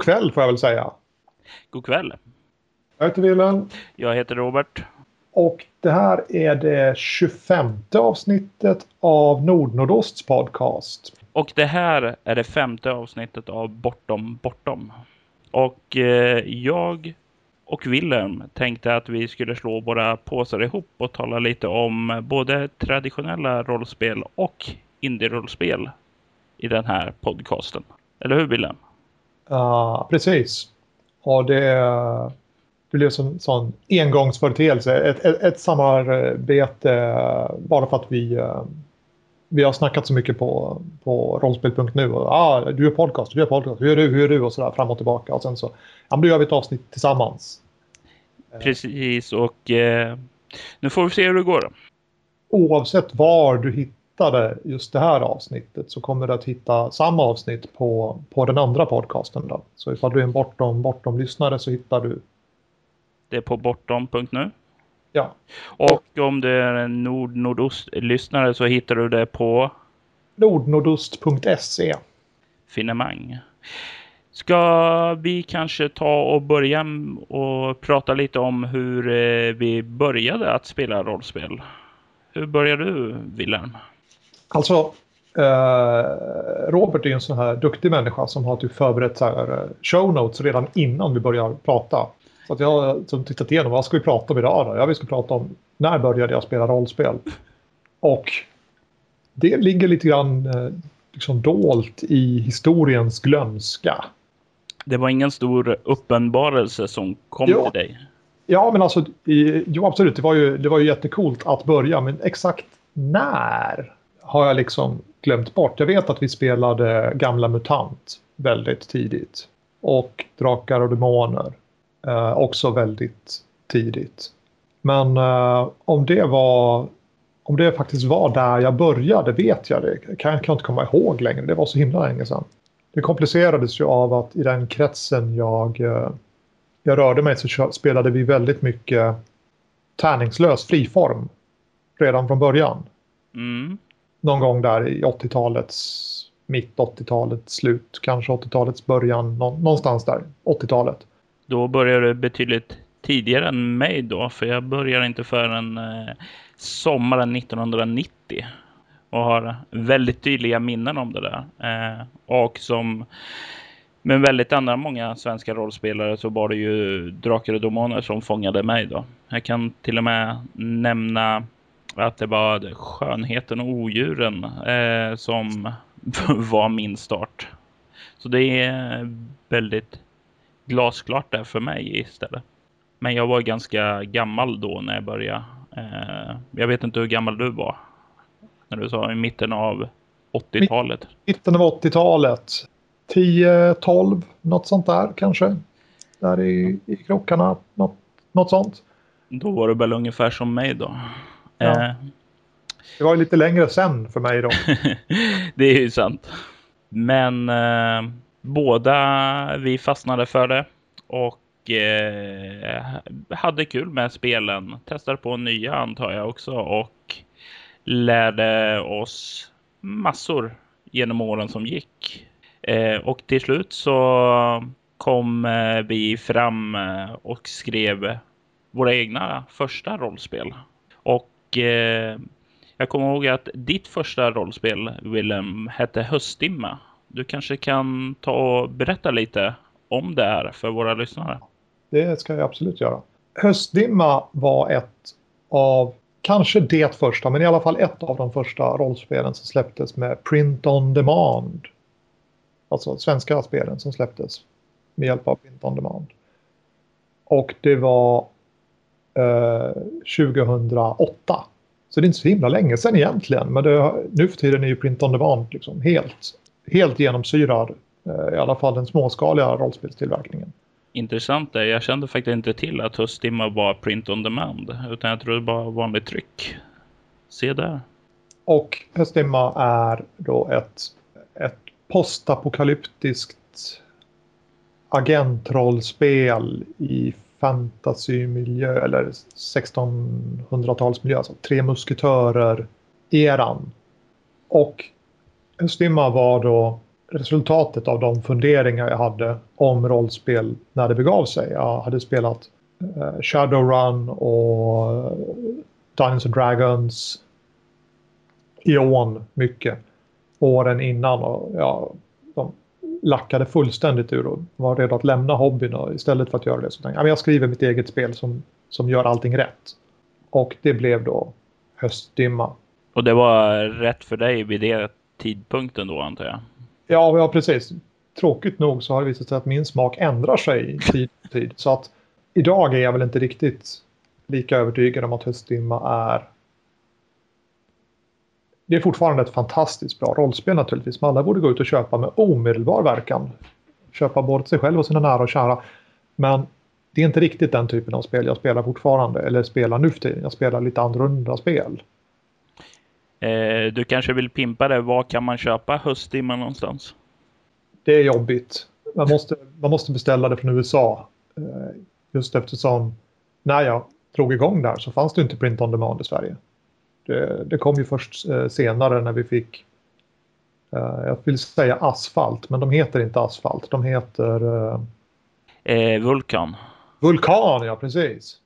God kväll får jag väl säga. God kväll. Jag heter Wilhelm. Jag heter Robert. Och det här är det 25 avsnittet av Nordnordosts podcast. Och det här är det femte avsnittet av Bortom Bortom. Och eh, jag och Wilhelm tänkte att vi skulle slå våra påsar ihop och tala lite om både traditionella rollspel och indie-rollspel i den här podcasten. Eller hur Wilhelm? Uh, precis. Och det, det blev som en sån engångsföreteelse. Ett, ett, ett samarbete bara för att vi, uh, vi har snackat så mycket på, på rollspel.nu. Ah, du gör podcast, du gör podcast, hur gör du, hur gör du och sådär fram och tillbaka. Och sen så, ja men då gör vi ett avsnitt tillsammans. Precis och eh, nu får vi se hur det går. Oavsett var du hittade just det här avsnittet så kommer du att hitta samma avsnitt på, på den andra podcasten. Då. Så ifall du är en bortom, bortom lyssnare så hittar du det är på bortom.nu. Ja. Och om du är en nord-nordost-lyssnare så hittar du det på nordnordost.se. Finemang. Ska vi kanske ta och börja och prata lite om hur eh, vi började att spela rollspel? Hur började du, Wilhelm? Alltså, eh, Robert är en sån här duktig människa som har typ förberett så här, eh, show notes redan innan vi börjar prata. Så att jag har som tittat igenom, vad ska vi prata om idag då? Ja, vi ska prata om när började jag spela rollspel? Och det ligger lite grann eh, liksom dolt i historiens glömska. Det var ingen stor uppenbarelse som kom Ja. till dig. Ja, men alltså, i, jo absolut, det var, ju, det var ju jättekult att börja, men exakt när har jag liksom glömt bort. Jag vet att vi spelade gamla MUTANT väldigt tidigt. Och Drakar och Demoner eh, också väldigt tidigt. Men eh, om det var om det faktiskt var där jag började vet jag det. Kan, kan jag inte komma ihåg längre. Det var så himla länge sedan. Det komplicerades ju av att i den kretsen jag, eh, jag rörde mig så spelade vi väldigt mycket tärningslös friform redan från början. Mm. Någon gång där i 80-talets mitt 80-talets slut, kanske 80-talets början, någonstans där, 80-talet. Då började du betydligt tidigare än mig då, för jag började inte förrän eh, sommaren 1990 och har väldigt tydliga minnen om det där. Eh, och som med väldigt andra många svenska rollspelare så var det ju Drakar och Domaner som fångade mig då. Jag kan till och med nämna att det var Skönheten och Odjuren eh, som var min start. Så det är väldigt glasklart där för mig istället. Men jag var ganska gammal då när jag började. Eh, jag vet inte hur gammal du var. När du sa i mitten av 80-talet. Mitten av 80-talet, 10-12, något sånt där kanske. Där i, i krockarna, något, något sånt. Då var du väl ungefär som mig då. Ja. Eh, Det var ju lite längre sen för mig då. det är ju sant. Men eh, båda vi fastnade för det och eh, hade kul med spelen. Testade på nya antar jag också och lärde oss massor genom åren som gick. Eh, och till slut så kom eh, vi fram eh, och skrev våra egna första rollspel. Och eh, jag kommer ihåg att ditt första rollspel, Willem, hette Höstdimma. Du kanske kan ta och berätta lite om det här för våra lyssnare. Det ska jag absolut göra. Höstdimma var ett av, kanske det första, men i alla fall ett av de första rollspelen som släpptes med print on demand. Alltså svenska spelen som släpptes med hjälp av print on demand. Och det var 2008. Så det är inte så himla länge sedan egentligen. Men det, nu för tiden är ju print on demand liksom helt, helt genomsyrad. Eh, I alla fall den småskaliga rollspelstillverkningen. Intressant är, jag kände faktiskt inte till att Höstdimma var print on demand, utan jag trodde det var vanligt tryck. Se där. Och Höstdimma är då ett, ett postapokalyptiskt agentrollspel i fantasymiljö eller 1600-talsmiljö, alltså tre musketörer-eran. Och Höstdimma var då resultatet av de funderingar jag hade om rollspel när det begav sig. Jag hade spelat uh, Shadowrun och eh, Dungeons and Dragons, Eon mycket åren innan och jag lackade fullständigt ur och var redo att lämna hobbyn och istället för att göra det så tänkte jag jag skriver mitt eget spel som, som gör allting rätt. Och det blev då Höstdimma. Och det var rätt för dig vid det tidpunkten då antar jag? Ja, ja precis. Tråkigt nog så har det visat sig att min smak ändrar sig i tid tid. Så att idag är jag väl inte riktigt lika övertygad om att Höstdimma är det är fortfarande ett fantastiskt bra rollspel naturligtvis. som alla borde gå ut och köpa med omedelbar verkan. Köpa både sig själv och sina nära och kära. Men det är inte riktigt den typen av spel jag spelar fortfarande. Eller spelar nu för tiden. Jag spelar lite annorlunda spel. Eh, du kanske vill pimpa det. Var kan man köpa Höstdimma någonstans? Det är jobbigt. Man måste, man måste beställa det från USA. Eh, just eftersom när jag drog igång där så fanns det inte print on demand i Sverige. Det, det kom ju först eh, senare när vi fick eh, jag vill säga asfalt, men de heter inte asfalt. De heter... Eh, eh vulkan. Vulkan, ja precis.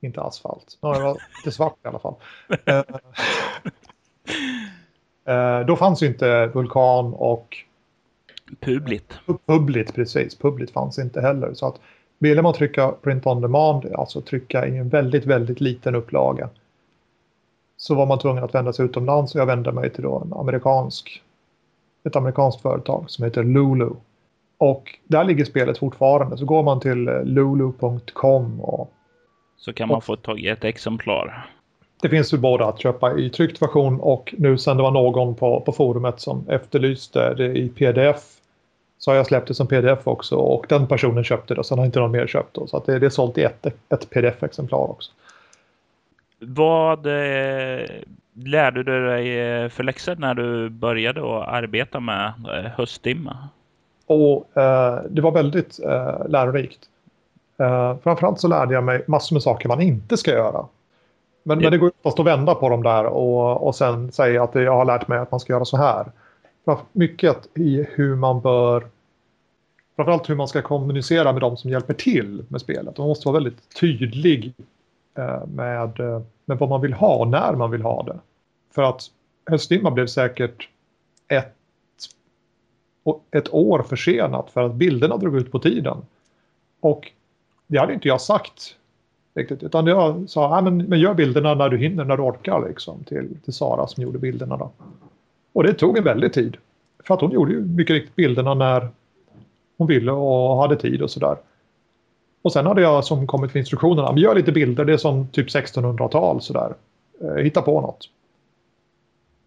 Inte asfalt. Det var lite svart i alla fall. då fanns ju inte Vulkan och... Publit. Publit, precis. Publit fanns inte heller. Så att ville man trycka print on demand, alltså trycka i en väldigt, väldigt liten upplaga, så var man tvungen att vända sig utomlands och jag vände mig till en amerikansk, ett amerikanskt företag som heter Lulu. Och där ligger spelet fortfarande. Så går man till eh, lulu.com och... Så kan man få tag i ett exemplar. Det finns ju både att köpa i tryckt version och nu sen det var någon på, på forumet som efterlyste det i pdf så har jag släppt det som pdf också och den personen köpte det och sen har inte någon mer köpt det. Så att det, det är sålt i ett, ett pdf-exemplar också. Vad eh, lärde du dig eh, för läxor när du började att arbeta med eh, höstdimma? Och, eh, det var väldigt eh, lärorikt. Eh, framförallt så lärde jag mig massor med saker man inte ska göra. Men, det, men det går oftast att vända på dem där och, och sen säga att jag har lärt mig att man ska göra så här. Mycket i hur man bör framförallt hur man ska kommunicera med de som hjälper till med spelet. Man måste vara väldigt tydlig Eh, med, eh, med vad man vill ha och när man vill ha det. För att Höstdimma blev säkert ett, ett år försenat för att bilderna drog ut på tiden. Och det hade inte jag sagt riktigt. Utan jag sa, men, men gör bilderna när du hinner, när du orkar liksom. Till, till Sara som gjorde bilderna då. Och det tog en väldig tid. För att hon gjorde ju mycket riktigt bilderna när hon ville och hade tid och sådär. Och sen hade jag som kommit för instruktionerna, gör lite bilder, det är som typ 1600-tal sådär. Eh, hitta på något.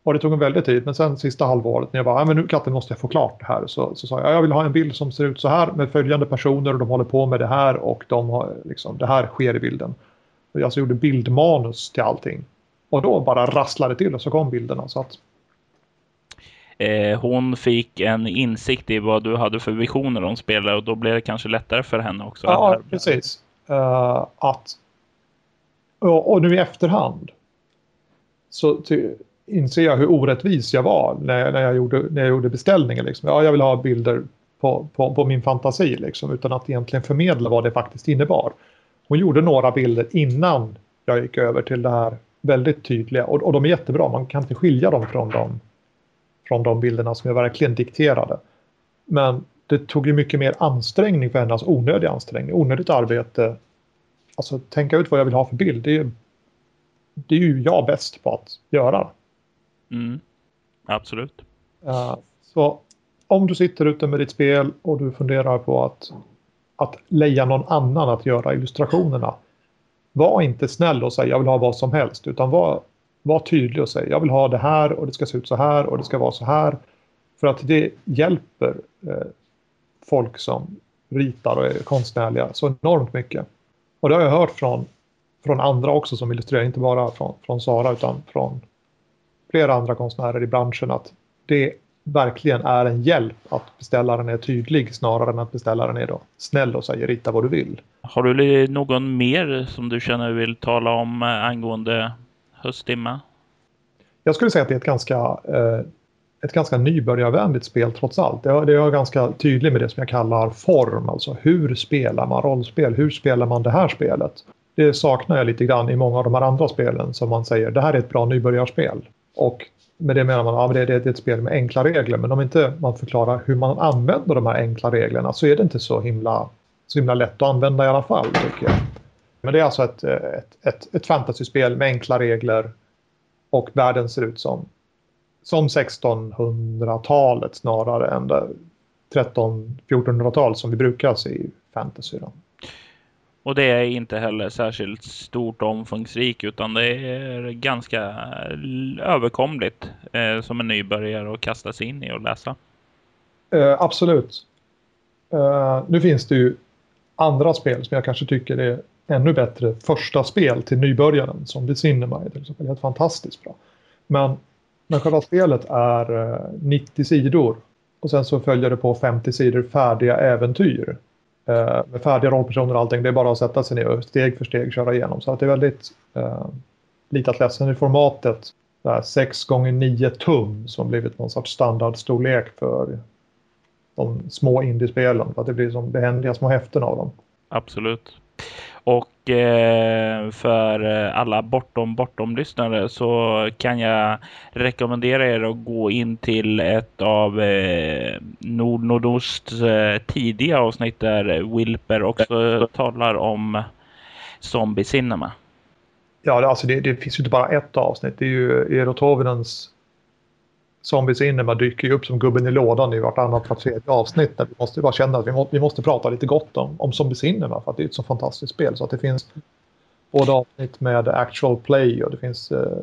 Och det tog en väldig tid, men sen sista halvåret när jag bara, men nu katten måste jag få klart det här. Så, så sa jag, jag vill ha en bild som ser ut så här med följande personer och de håller på med det här och de har, liksom, det här sker i bilden. Jag alltså gjorde bildmanus till allting. Och då bara rasslade till och så kom bilderna. Så att eh, hon fick en insikt i vad du hade för visioner om spelare och då blev det kanske lättare för henne också. Ja, precis. Uh, att, och, och, nu i efterhand så inser jag hur orättvis jag var när, när, jag, gjorde, när jag gjorde beställningen. Liksom. Ja, jag vill ha bilder på, på, på, min fantasi liksom, utan att egentligen förmedla vad det faktiskt innebar. Hon gjorde några bilder innan jag gick över till det här väldigt tydliga och, och de är jättebra. Man kan inte skilja dem från de från de bilderna som jag verkligen dikterade. Men det tog ju mycket mer ansträngning för henne, alltså onödig ansträngning, onödigt arbete. Alltså tänka ut vad jag vill ha för bild, det är, det är ju jag bäst på att göra. Mm. Absolut. Uh, så om du sitter ute med ditt spel och du funderar på att, att leja någon annan att göra illustrationerna. Var inte snäll och säg jag vill ha vad som helst utan var var tydlig och säg jag vill ha det här och det ska se ut så här och det ska vara så här. För att det hjälper eh, folk som ritar och är konstnärliga så enormt mycket. Och det har jag hört från, från andra också som illustrerar, inte bara från, från Sara utan från flera andra konstnärer i branschen att det verkligen är en hjälp att beställaren är tydlig snarare än att beställaren är då snäll och säger rita vad du vill. Har du någon mer som du känner vill tala om eh, angående höstdimma? Jag skulle säga att det är ett ganska, eh, ett ganska nybörjarvänligt spel trots allt. Det är, det är ganska tydligt med det som jag kallar form, alltså hur spelar man rollspel? Hur spelar man det här spelet? Det saknar jag lite grann i många av de här andra spelen som man säger, det här är ett bra nybörjarspel. Och med det menar man att ja, det, det är ett spel med enkla regler, men om inte man förklarar hur man använder de här enkla reglerna så är det inte så himla, så himla lätt att använda i alla fall, tycker jag. Men det är alltså ett, ett, ett, ett fantasyspel med enkla regler och världen ser ut som, som 1600-talet snarare än 13-1400-tal som vi brukar se i fantasy. Då. Och det är inte heller särskilt stort och omfångsrik utan det är ganska överkomligt eh, som en nybörjare att kasta sig in i och läsa. Eh, absolut. Eh, nu finns det ju andra spel som jag kanske tycker är ännu bättre första spel till nybörjaren som besinner mig till exempel. Helt fantastiskt bra. Men, men själva spelet är eh, 90 sidor och sen så följer det på 50 sidor färdiga äventyr eh, med färdiga rollpersoner och allting. Det är bara att sätta sig ner och steg för steg köra igenom. Så att det är väldigt eh, lite att läsa. i formatet 6 gånger 9 tum som blivit någon sorts standardstorlek för de små indiespelen. För att det blir som behändiga små häften av dem. Absolut. Och eh, för alla bortom bortom-lyssnare så kan jag rekommendera er att gå in till ett av eh, Nord Nordosts eh, tidiga avsnitt där Wilper också talar om Zombie Cinema. Ja, alltså det, det finns ju inte bara ett avsnitt. Det är ju Eero Tovinens Zombies Cinema dyker ju upp som gubben i lådan i vartannat var tredje avsnitt. Där vi måste bara känna att vi, må, vi måste prata lite gott om, om Zombies Cinema för att det är ett så fantastiskt spel. Så att det finns både avsnitt med actual play och det finns eh,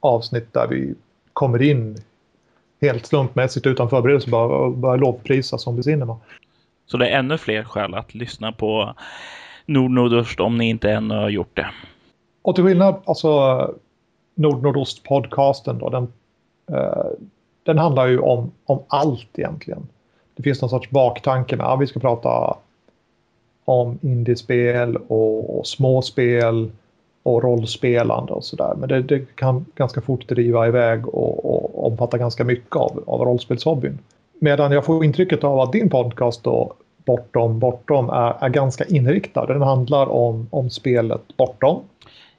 avsnitt där vi kommer in helt slumpmässigt utan förberedelse bara börjar lovprisa Zombies Cinema. Så det är ännu fler skäl att lyssna på Nord Nordöst om ni inte ännu har gjort det. Och till skillnad, alltså Nord Nordost podcasten då, den Eh, den handlar ju om, om allt egentligen. Det finns någon sorts baktanke med att vi ska prata om indiespel och, och småspel och rollspelande och sådär. Men det, det, kan ganska fort driva iväg och, och omfatta ganska mycket av, av rollspelshobbyn. Medan jag får intrycket av att din podcast då, Bortom Bortom, är, är ganska inriktad. Den handlar om, om spelet Bortom.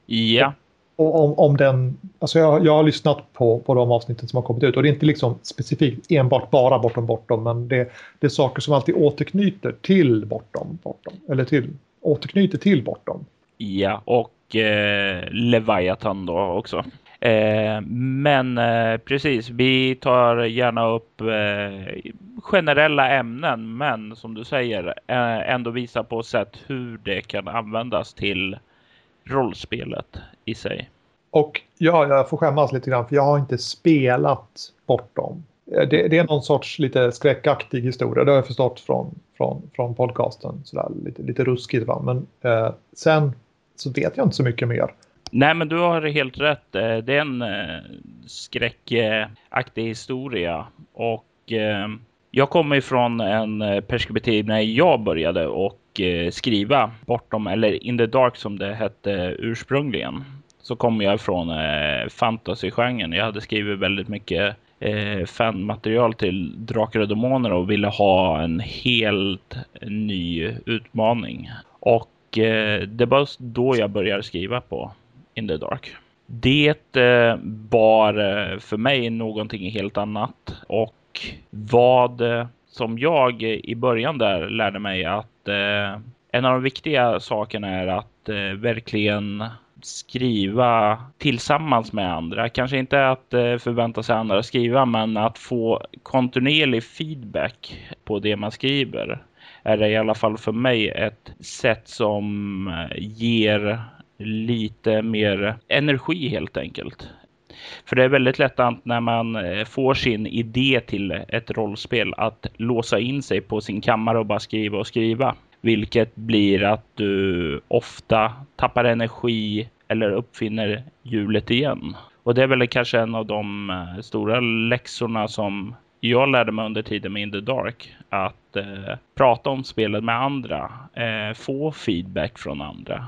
Ja och om, om den, alltså jag, jag har lyssnat på, på de avsnitten som har kommit ut och det är inte liksom specifikt enbart bara bortom bortom men det, det är saker som alltid återknyter till bortom bortom eller till återknyter till bortom. Ja och eh, Leviathan då också. Eh, men eh, precis, vi tar gärna upp eh, generella ämnen men som du säger eh, ändå visa på sätt hur det kan användas till rollspelet i sig. Och ja, jag får skämmas lite grann för jag har inte spelat bortom. Det, det är någon sorts lite skräckaktig historia, det har jag förstått från, från, från podcasten. Sådär, lite, lite ruskigt va, men eh, sen så vet jag inte så mycket mer. Nej, men du har helt rätt. Eh, det är en eh, skräckaktig historia och eh, jag kommer ifrån en perspektiv när jag började och Eh, skriva bortom, eller In the Dark som det hette ursprungligen, så kom jag från eh, fantasygenren. Jag hade skrivit väldigt mycket eh, fanmaterial till Drakar och Demoner och ville ha en helt ny utmaning. Och eh, det var då jag började skriva på In the Dark. Det eh, var eh, för mig någonting helt annat och vad eh, som jag eh, i början där lärde mig att eh, en av de viktiga sakerna är att eh, verkligen skriva tillsammans med andra. Kanske inte att eh, förvänta sig andra att skriva, men att få kontinuerlig feedback på det man skriver är det i alla fall för mig ett sätt som eh, ger lite mer energi helt enkelt. För det är väldigt lätt att när man eh, får sin idé till ett rollspel att låsa in sig på sin kammare och bara skriva och skriva. Vilket blir att du ofta tappar energi eller uppfinner hjulet igen. Och det är väl kanske en av de eh, stora läxorna som jag lärde mig under tiden med In the Dark. Att eh, prata om spelet med andra, eh, få feedback från andra.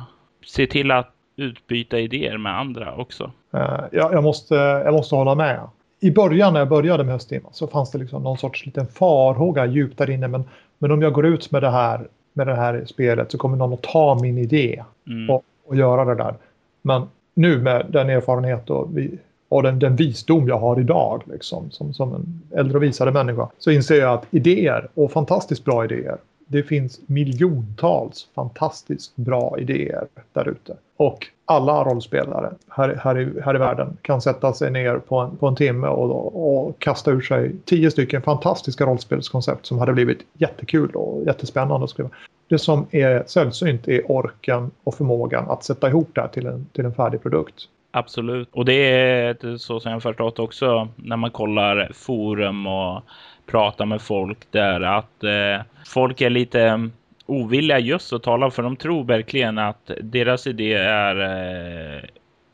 Se till att utbyta idéer med andra också. Eh, uh, jag, jag, måste, jag måste hålla med. i början när jag började med Östtimma så fanns det liksom någon sorts liten farhåga djupt där inne. Men, men om jag går ut med det här med det här spelet så kommer någon att ta min idé mm. och, och göra det där. Men nu med den erfarenhet och, vi, och den, den visdom jag har idag liksom, som, som en äldre och visare människa så inser jag att idéer och fantastiskt bra idéer det finns miljontals fantastiskt bra idéer där ute. Och alla rollspelare här, här, i, här i världen kan sätta sig ner på en, på en timme och, och kasta ur sig tio stycken fantastiska rollspelskoncept som hade blivit jättekul och jättespännande att skriva. Det som är sällsynt är orken och förmågan att sätta ihop det här till en, till en färdig produkt. Absolut. Och det är så som jag förstått också när man kollar forum och pratar med folk där att eh, folk är lite ovilliga just att tala för de tror verkligen att deras idé är eh,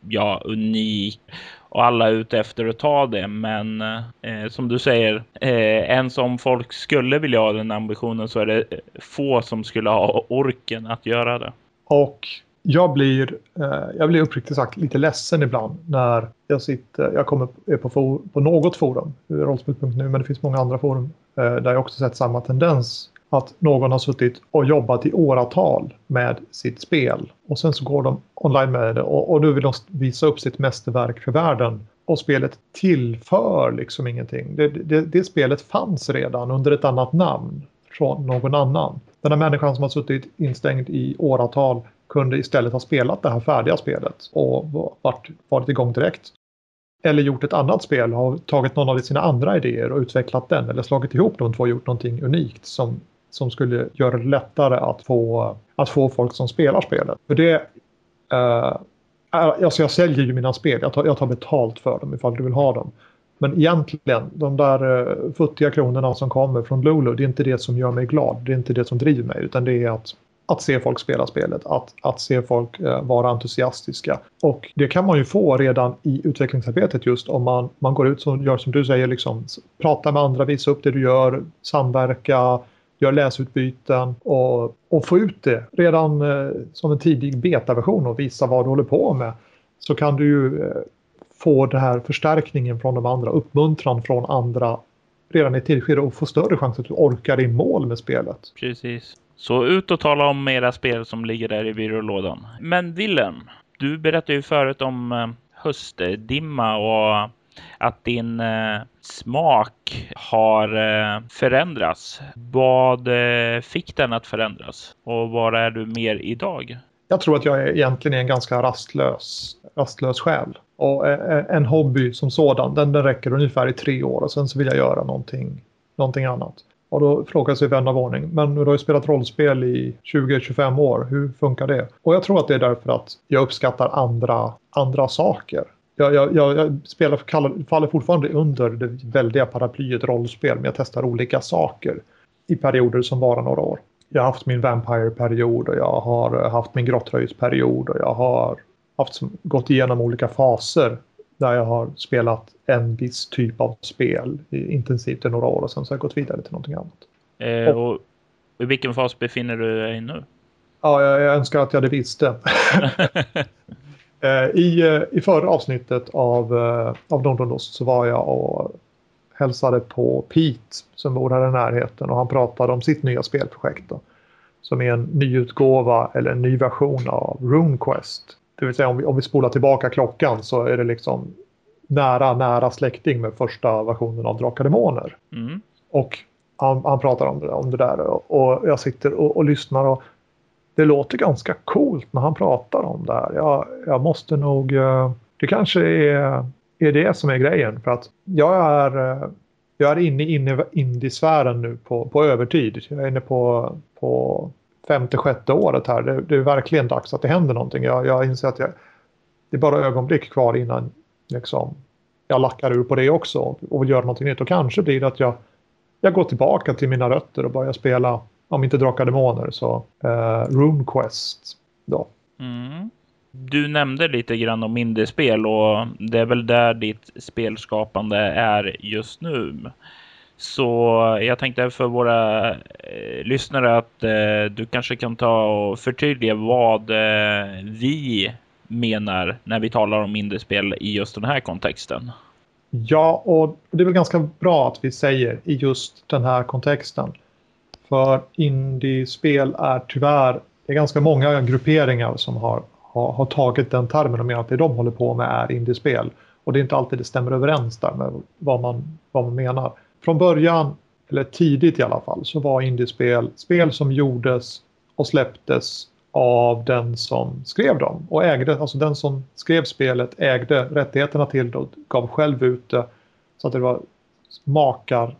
ja, unik och alla är ute efter att ta det. Men eh, som du säger, eh, ens om folk skulle vilja ha den ambitionen så är det få som skulle ha orken att göra det. Och jag blir, eh, jag blir uppriktigt sagt lite ledsen ibland när jag sitter, jag kommer är på, for, på något forum, rollspel.nu, men det finns många andra forum eh, där jag också sett samma tendens. Att någon har suttit och jobbat i åratal med sitt spel och sen så går de online med det och, och nu vill de visa upp sitt mästerverk för världen och spelet tillför liksom ingenting. Det, det, det, spelet fanns redan under ett annat namn från någon annan. Den här människan som har suttit instängd i åratal kunde istället ha spelat det här färdiga spelet och varit, varit igång direkt. Eller gjort ett annat spel, har tagit någon av sina andra idéer och utvecklat den eller slagit ihop de två och gjort någonting unikt som, som skulle göra det lättare att få, att få folk som spelar spelet. För det, eh, alltså jag säljer ju mina spel, jag tar, jag tar betalt för dem ifall du vill ha dem. Men egentligen, de där eh, futtiga kronorna som kommer från Lulu, det är inte det som gör mig glad. Det är inte det som driver mig, utan det är att att se folk spela spelet, att, att se folk eh, vara entusiastiska. Och det kan man ju få redan i utvecklingsarbetet just om man, man går ut och gör som du säger, liksom, prata med andra, visa upp det du gör, samverka, gör läsutbyten och, och få ut det redan eh, som en tidig betaversion och visa vad du håller på med. Så kan du ju eh, få den här förstärkningen från de andra, uppmuntran från andra redan i ett tidigt och få större chans att du orkar i mål med spelet. Precis. Så ut och tala om era spel som ligger där i byrålådan. Men Willem, du berättade ju förut om eh, höstdimma och att din eh, smak har eh, förändrats. Vad eh, fick den att förändras? Och var är du mer idag? Jag tror att jag är egentligen en ganska rastlös, rastlös själ. Och eh, eh, en hobby som sådan, den, den räcker ungefär i tre år och sen så vill jag göra någonting, någonting annat. Och då frågar sig vän av ordning, men du har ju spelat rollspel i 20-25 år, hur funkar det? Och jag tror att det är därför att jag uppskattar andra, andra saker. Jag, jag, jag, spelar, faller fortfarande under det väldiga paraplyet rollspel, men jag testar olika saker i perioder som varar några år. Jag har haft min Vampire-period och jag har haft min Grottröjsperiod och jag har haft, gått igenom olika faser där jag har spelat en viss typ av spel intensivt i några år och sen så har jag gått vidare till någonting annat. Eh, och, I vilken fas befinner du dig nu? Ja, jag, jag önskar att jag hade visste. eh, I, eh, I förra avsnittet av, eh, av Nordonost så var jag och hälsade på Pete som bor här i närheten och han pratade om sitt nya spelprojekt. Då, som är en nyutgåva eller en ny version av RuneQuest. Det vill säga om vi, om vi spolar tillbaka klockan så är det liksom nära, nära släkting med första versionen av Drakar Demoner. Mm. Och han, han, pratar om det, om det där och, och jag sitter och, och, lyssnar och det låter ganska coolt när han pratar om det här. Jag, jag måste nog, eh, det kanske är, är det som är grejen för att jag är, eh, jag är inne i indiesfären nu på, på övertid. Jag är inne på, på femte, sjätte året här. Det, det, är verkligen dags att det händer någonting. Jag, jag inser att jag, det är bara ögonblick kvar innan liksom, jag lackar ur på det också och vill göra någonting nytt. Och kanske blir det att jag, jag går tillbaka till mina rötter och börjar spela, om inte Drakar Demoner, så uh, RuneQuest. Då. Mm. Du nämnde lite grann om indiespel och det är väl där ditt spelskapande är just nu. Så jag tänkte för våra eh, lyssnare att eh, du kanske kan ta och förtydliga vad eh, vi menar när vi talar om indiespel i just den här kontexten. Ja, och det är väl ganska bra att vi säger i just den här kontexten. För indiespel är tyvärr, det är ganska många grupperingar som har, har, har tagit den termen och menar att det de håller på med är indiespel. Och det är inte alltid det stämmer överens där med vad man, vad man menar. Från början, eller tidigt i alla fall, så var indiespel spel som gjordes och släpptes av den som skrev dem och ägde, alltså den som skrev spelet ägde rättigheterna till det och gav själv ut det så att det var makar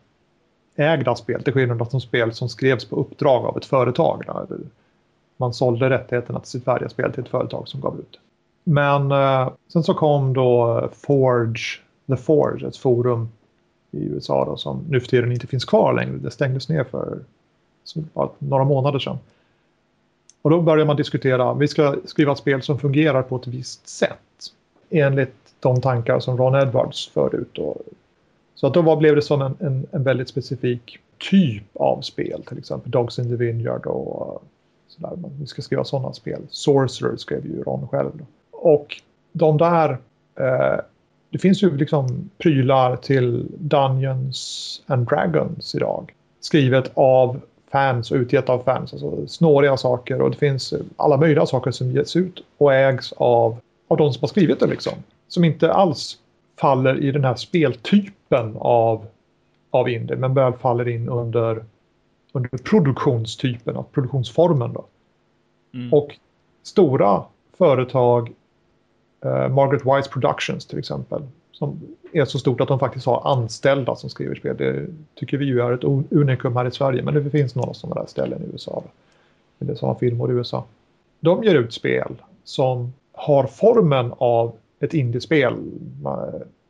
ägda spel till skillnad från spel som skrevs på uppdrag av ett företag. Där man sålde rättigheterna till sitt färdiga spel till ett företag som gav ut. Men eh, sen så kom då Forge, The Forge, ett forum i USA då, som nu för tiden inte finns kvar längre. Det stängdes ner för bara några månader sedan. Och då börjar man diskutera, vi ska skriva ett spel som fungerar på ett visst sätt. Enligt de tankar som Ron Edwards förde ut. Då. Så att då blev det som en, en, en, väldigt specifik typ av spel. Till exempel Dogs in the Vineyard och eh, sådär. Vi ska skriva sådana spel. Sorcerer skrev ju Ron själv. Då. Och de där, eh, det finns ju liksom prylar till Dungeons and Dragons idag. Skrivet av fans och utgett av fans. Alltså snåriga saker och det finns alla möjliga saker som ges ut och ägs av, av de som har skrivit det liksom. Som inte alls faller i den här speltypen av, av indie men väl faller in under, under produktionstypen, av produktionsformen. Då. Mm. Och stora företag, eh, Margaret Wise Productions till exempel, som är så stort att de faktiskt har anställda som skriver spel. Det tycker vi ju är ett unikum här i Sverige, men det finns några sådana där ställen i USA. Eller sådana filmer i USA. De ger ut spel som har formen av ett indiespel.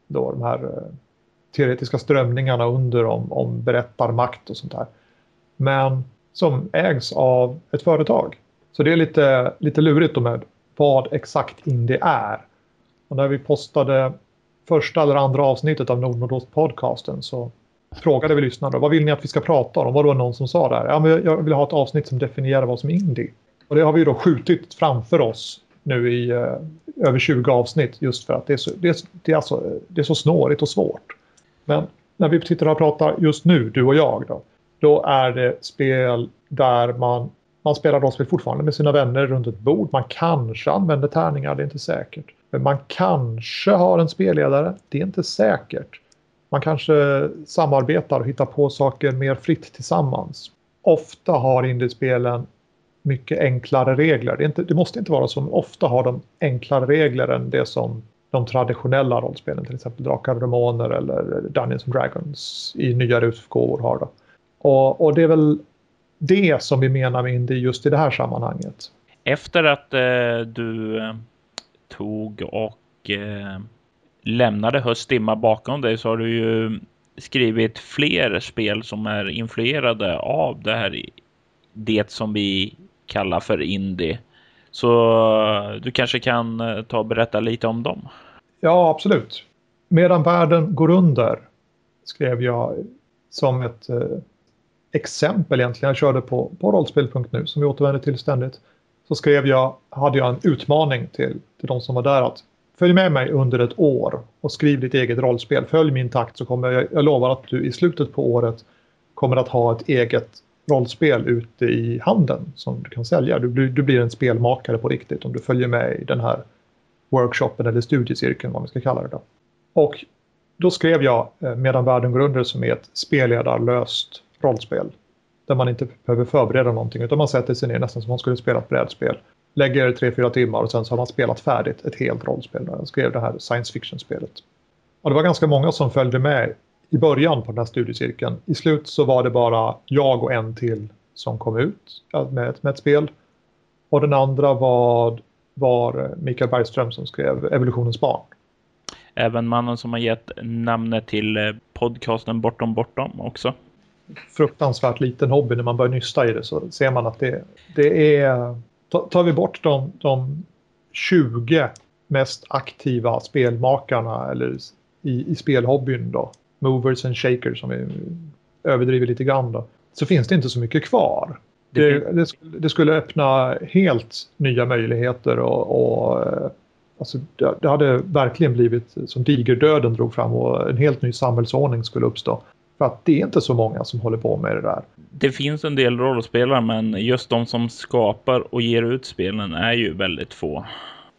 Då de här eh, teoretiska strömningarna under om, om berättarmakt och sånt där. Men som ägs av ett företag. Så det är lite, lite lurigt då med vad exakt indie är. Och när vi postade första eller andra avsnittet av Nordnordost podcasten så frågade vi lyssnarna, vad vill ni att vi ska prata om? Var det någon som sa där? Ja, men jag vill ha ett avsnitt som definierar vad som är indie. Och det har vi då skjutit framför oss nu i eh, över 20 avsnitt just för att det är, så, det, är, det, är alltså, det är så snårigt och svårt. Men när vi sitter och pratar just nu, du och jag, då, då är det spel där man, man spelar rollspel fortfarande med sina vänner runt ett bord. Man kanske använder tärningar, det är inte säkert. Men Man kanske har en spelledare, det är inte säkert. Man kanske samarbetar och hittar på saker mer fritt tillsammans. Ofta har indiespelen mycket enklare regler. Det, inte, det, måste inte vara så, men ofta har de enklare regler än det som de traditionella rollspelen, till exempel Drakar och Demoner eller Dungeons and Dragons i nyare utgåvor har. Då. Och, och, det är väl det som vi menar med indie just i det här sammanhanget. Efter att eh, du eh, tog och eh, lämnade Höstdimma bakom dig så har du ju skrivit fler spel som är influerade av det här det som vi kallar för indie. Så eh, du kanske kan eh, ta och berätta lite om dem? Ja, absolut. Medan världen går under skrev jag som ett eh, exempel egentligen. Jag körde på, på rollspel.nu som vi återvänder till ständigt så skrev jag, hade jag en utmaning till, till de som var där att följ med mig under ett år och skriv ditt eget rollspel. Följ min takt så kommer jag, jag lovar att du i slutet på året kommer att ha ett eget rollspel ute i handeln som du kan sälja. Du, blir, du blir en spelmakare på riktigt om du följer med i den här workshopen eller studiecirkeln vad man ska kalla det då. Och då skrev jag eh, Medan världen går under som är ett spelledarlöst rollspel där man inte behöver förbereda någonting utan man sätter sig ner nästan som om man skulle spela ett brädspel. Lägger tre, fyra timmar och sen så har man spelat färdigt ett helt rollspel. Jag skrev det här science fiction-spelet. Och det var ganska många som följde med i början på den här studiecirkeln. I slut så var det bara jag och en till som kom ut med ett, med ett spel. Och den andra var, var Mikael Bergström som skrev Evolutionens barn. Även mannen som har gett namnet till eh, podcasten Bortom Bortom också fruktansvärt liten hobby när man börjar nysta i det så ser man att det, det är... Tar vi bort de, de 20 mest aktiva spelmakarna eller i, i spelhobbyn då, movers and shakers som vi överdriver lite grann då, så finns det inte så mycket kvar. Det, det, det skulle öppna helt nya möjligheter och, och, Alltså, det, det hade verkligen blivit som digerdöden drog fram och en helt ny samhällsordning skulle uppstå. För att det är inte så många som håller på med det där. Det finns en del rollspelare men just de som skapar och ger ut spelen är ju väldigt få.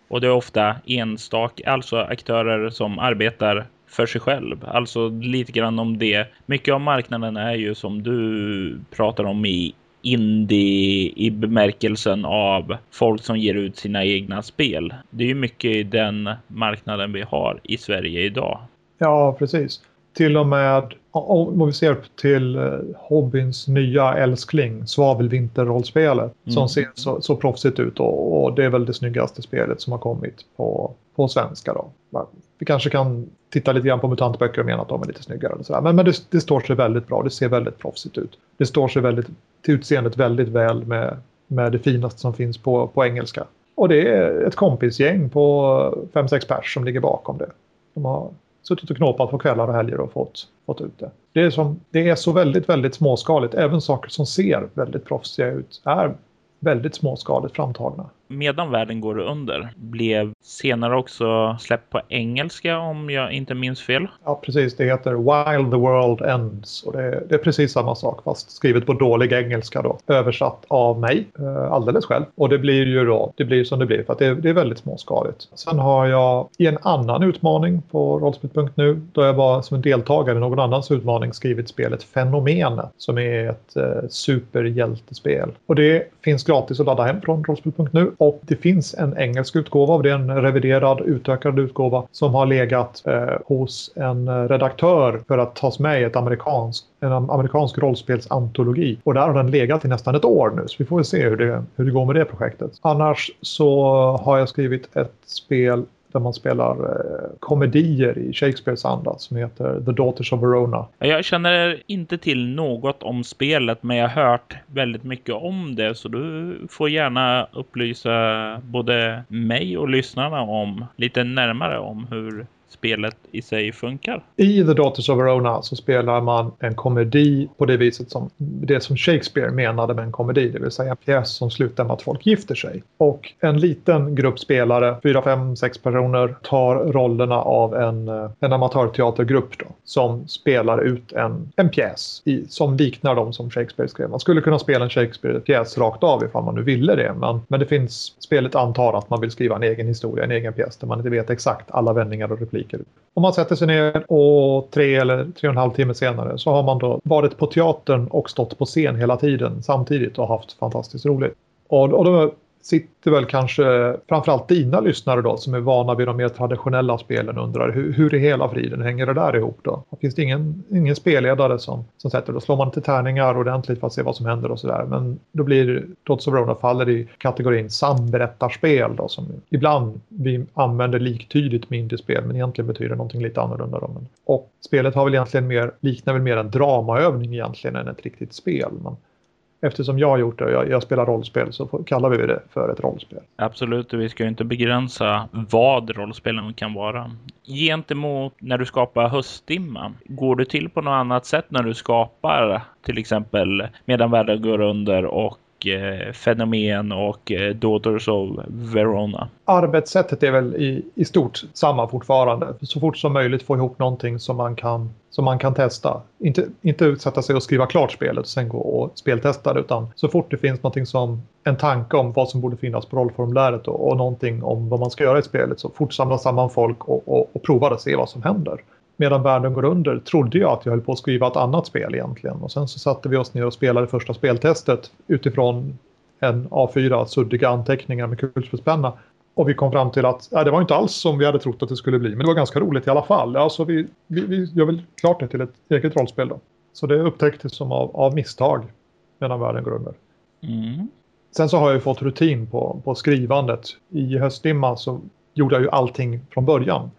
Och det är ofta enstaka, alltså aktörer som arbetar för sig själv. Alltså lite grann om det. Mycket av marknaden är ju som du pratar om i indie i bemärkelsen av folk som ger ut sina egna spel. Det är ju mycket i den marknaden vi har i Sverige idag. Ja, precis. Till och med om vi ser till eh, hobbyns nya älskling, svavelvinterrollspelet, mm. som ser så, så proffsigt ut och, och, det är väl det snyggaste spelet som har kommit på, på svenska. Då. Vi kanske kan titta lite grann på mutantböcker och mena att de är lite snyggare. Och sådär. Men, men det, det, står sig väldigt bra, det ser väldigt proffsigt ut. Det står sig väldigt, till utseendet väldigt väl med, med det finaste som finns på, på engelska. Och det är ett kompisgäng på fem sex pers som ligger bakom det. De har suttit och knåpat på kvällar och helger och fått, fått ut det. Det är, som, det är så väldigt, väldigt småskaligt. Även saker som ser väldigt proffsiga ut är väldigt småskaligt framtagna. Medan världen går under blev senare också släppt på engelska om jag inte minns fel. Ja, precis. Det heter While the World Ends och det är, det är precis samma sak fast skrivet på dålig engelska då. Översatt av mig eh, alldeles själv. Och det blir ju då, det blir som det blir för att det, det är väldigt småskaligt. Sen har jag i en annan utmaning på rollspel.nu då jag var som en deltagare i någon annans utmaning skrivit spelet Fenomenet som är ett eh, superhjältespel. Och det finns gratis att ladda hem från rollspel.nu och det finns en engelsk utgåva av det, en eh, reviderad utökad utgåva som har legat eh, hos en eh, redaktör för att tas med i ett amerikansk, en amerikansk rollspelsantologi. Och där har den legat i nästan ett år nu, så vi får väl se hur det, hur det går med det projektet. Annars så har jag skrivit ett spel där man spelar eh, komedier i Shakespeares anda som heter The Daughters of Verona. Jag känner inte till något om spelet men jag har hört väldigt mycket om det så du får gärna upplysa både mig och lyssnarna om lite närmare om hur spelet i sig funkar. I The Daughters of Verona så spelar man en komedi på det viset som det som Shakespeare menade med en komedi, det vill säga en pjäs som slutar med att folk gifter sig. Och en liten grupp spelare, fyra, fem, sex personer, tar rollerna av en, eh, en amatörteatergrupp då, som spelar ut en, en pjäs i, som liknar de som Shakespeare skrev. Man skulle kunna spela en Shakespeare-pjäs rakt av ifall man nu ville det, men, men det finns, spelet antar att man vill skriva en egen historia, en egen pjäs där man inte vet exakt alla vändningar och repliker repliker. Om man sätter sig ner och tre eller tre och en halv timme senare så har man då varit på teatern och stått på scen hela tiden samtidigt och haft fantastiskt roligt. Och, och då sitter väl kanske framförallt dina lyssnare då som är vana vid de mer traditionella spelen undrar hur, hur i hela friden hänger det där ihop då? Finns det ingen, ingen spelledare som, som sätter då slår man inte tärningar ordentligt för att se vad som händer och sådär. Men då blir Dots of Rona faller i kategorin samberättarspel då som ibland vi använder liktydigt med indiespel men egentligen betyder någonting lite annorlunda. Då. Och spelet har väl egentligen mer, liknar väl mer en dramaövning egentligen än ett riktigt spel. Men eftersom jag har gjort det och jag, jag, spelar rollspel så kallar vi det för ett rollspel. Absolut, och vi ska ju inte begränsa vad rollspelen kan vara. Gentemot när du skapar höstdimma, går du till på något annat sätt när du skapar till exempel medan världen går under och eh, fenomen och eh, Daughters of Verona. Arbetssättet är väl i, i stort samma fortfarande. Så fort som möjligt få ihop någonting som man kan, som man kan testa. Inte, inte utsätta sig och skriva klart spelet och sen gå och speltesta det utan så fort det finns någonting som en tanke om vad som borde finnas på rollformuläret och, och någonting om vad man ska göra i spelet så fort samla samman folk och, och, och prova och se vad som händer medan världen går under trodde jag att jag höll på att skriva ett annat spel egentligen. Och sen så satte vi oss ner och spelade första speltestet utifrån en A4 suddiga anteckningar med kulspetspenna. Och vi kom fram till att ja, det var inte alls som vi hade trott att det skulle bli. Men det var ganska roligt i alla fall. Alltså vi, vi, vi gör väl klart det till ett eget rollspel då. Så det upptäcktes som av, av misstag medan världen går under. Mm. Sen så har jag ju fått rutin på, på skrivandet. I höstdimma så gjorde jag ju allting från början.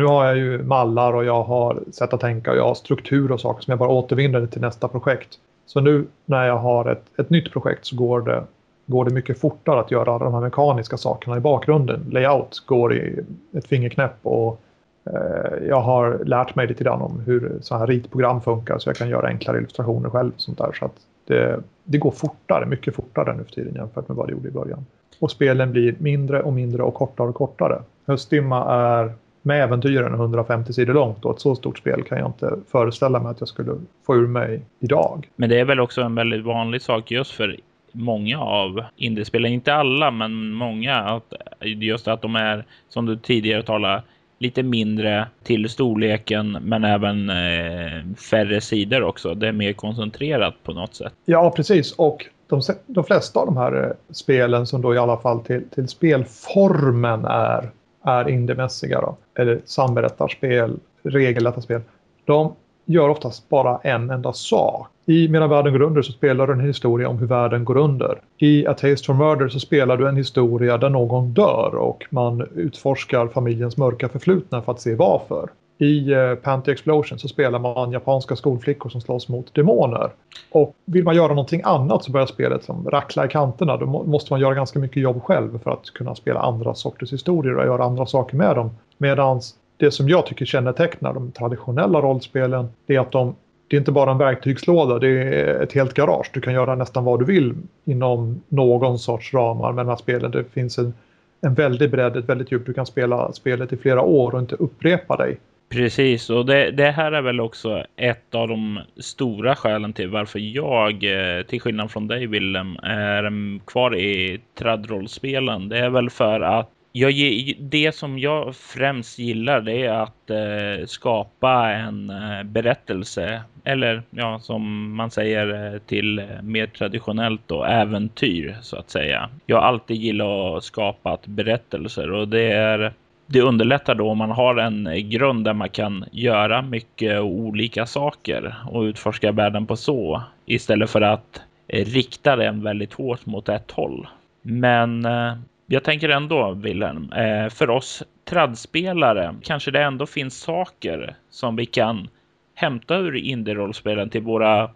Nu har jag ju mallar och jag har sätt att tänka och jag har struktur och saker som jag bara återvinner till nästa projekt. Så nu när jag har ett, ett nytt projekt så går det, går det mycket fortare att göra de här mekaniska sakerna i bakgrunden. Layout går i ett fingerknäpp och eh, jag har lärt mig lite grann om hur så här ritprogram funkar så jag kan göra enklare illustrationer själv. Sånt där. Så att det, det går fortare, mycket fortare nu för tiden jämfört med vad det gjorde i början. Och spelen blir mindre och mindre och kortare och kortare Höstdimma är med äventyren 150 sidor långt och ett så stort spel kan jag inte föreställa mig att jag skulle få ur mig idag. Men det är väl också en väldigt vanlig sak just för många av indiespelen, inte alla men många, att just att de är som du tidigare talade lite mindre till storleken men även eh, färre sidor också. Det är mer koncentrerat på något sätt. Ja, precis. Och de, de flesta av de här eh, spelen som då i alla fall till, till spelformen är, är indiemässiga då, eller samberättarspel, regellätta spel, de gör oftast bara en enda sak. I Medan världen går under så spelar du en historia om hur världen går under. I A Taste for Murder så spelar du en historia där någon dör och man utforskar familjens mörka förflutna för att se varför. I eh, Panty Explosion så spelar man japanska skolflickor som slåss mot demoner. Och vill man göra någonting annat så börjar spelet som rackla i kanterna. Då måste man göra ganska mycket jobb själv för att kunna spela andra sorters historier och göra andra saker med dem. Medan det som jag tycker kännetecknar de traditionella rollspelen det är att de det är inte bara en verktygslåda, det är ett helt garage. Du kan göra nästan vad du vill inom någon sorts ramar med de här spelen. Det finns en, en väldig bredd, ett väldigt djup. Du kan spela spelet i flera år och inte upprepa dig. Precis, och det, det, här är väl också ett av de stora skälen till varför jag, eh, till skillnad från dig Willem, är kvar i tradrollspelen. Det är väl för att jag, det som jag främst gillar det är att eh, skapa en eh, berättelse eller ja, som man säger eh, till eh, mer traditionellt då, äventyr så att säga. Jag har alltid gillat att skapa berättelser och det är det underlättar då om man har en grund där man kan göra mycket olika saker och utforska världen på så istället för att rikta den väldigt hårt mot ett håll. Men eh, jag tänker ändå, Wilhelm, eh, för oss tradspelare kanske det ändå finns saker som vi kan hämta ur indie-rollspelen till våra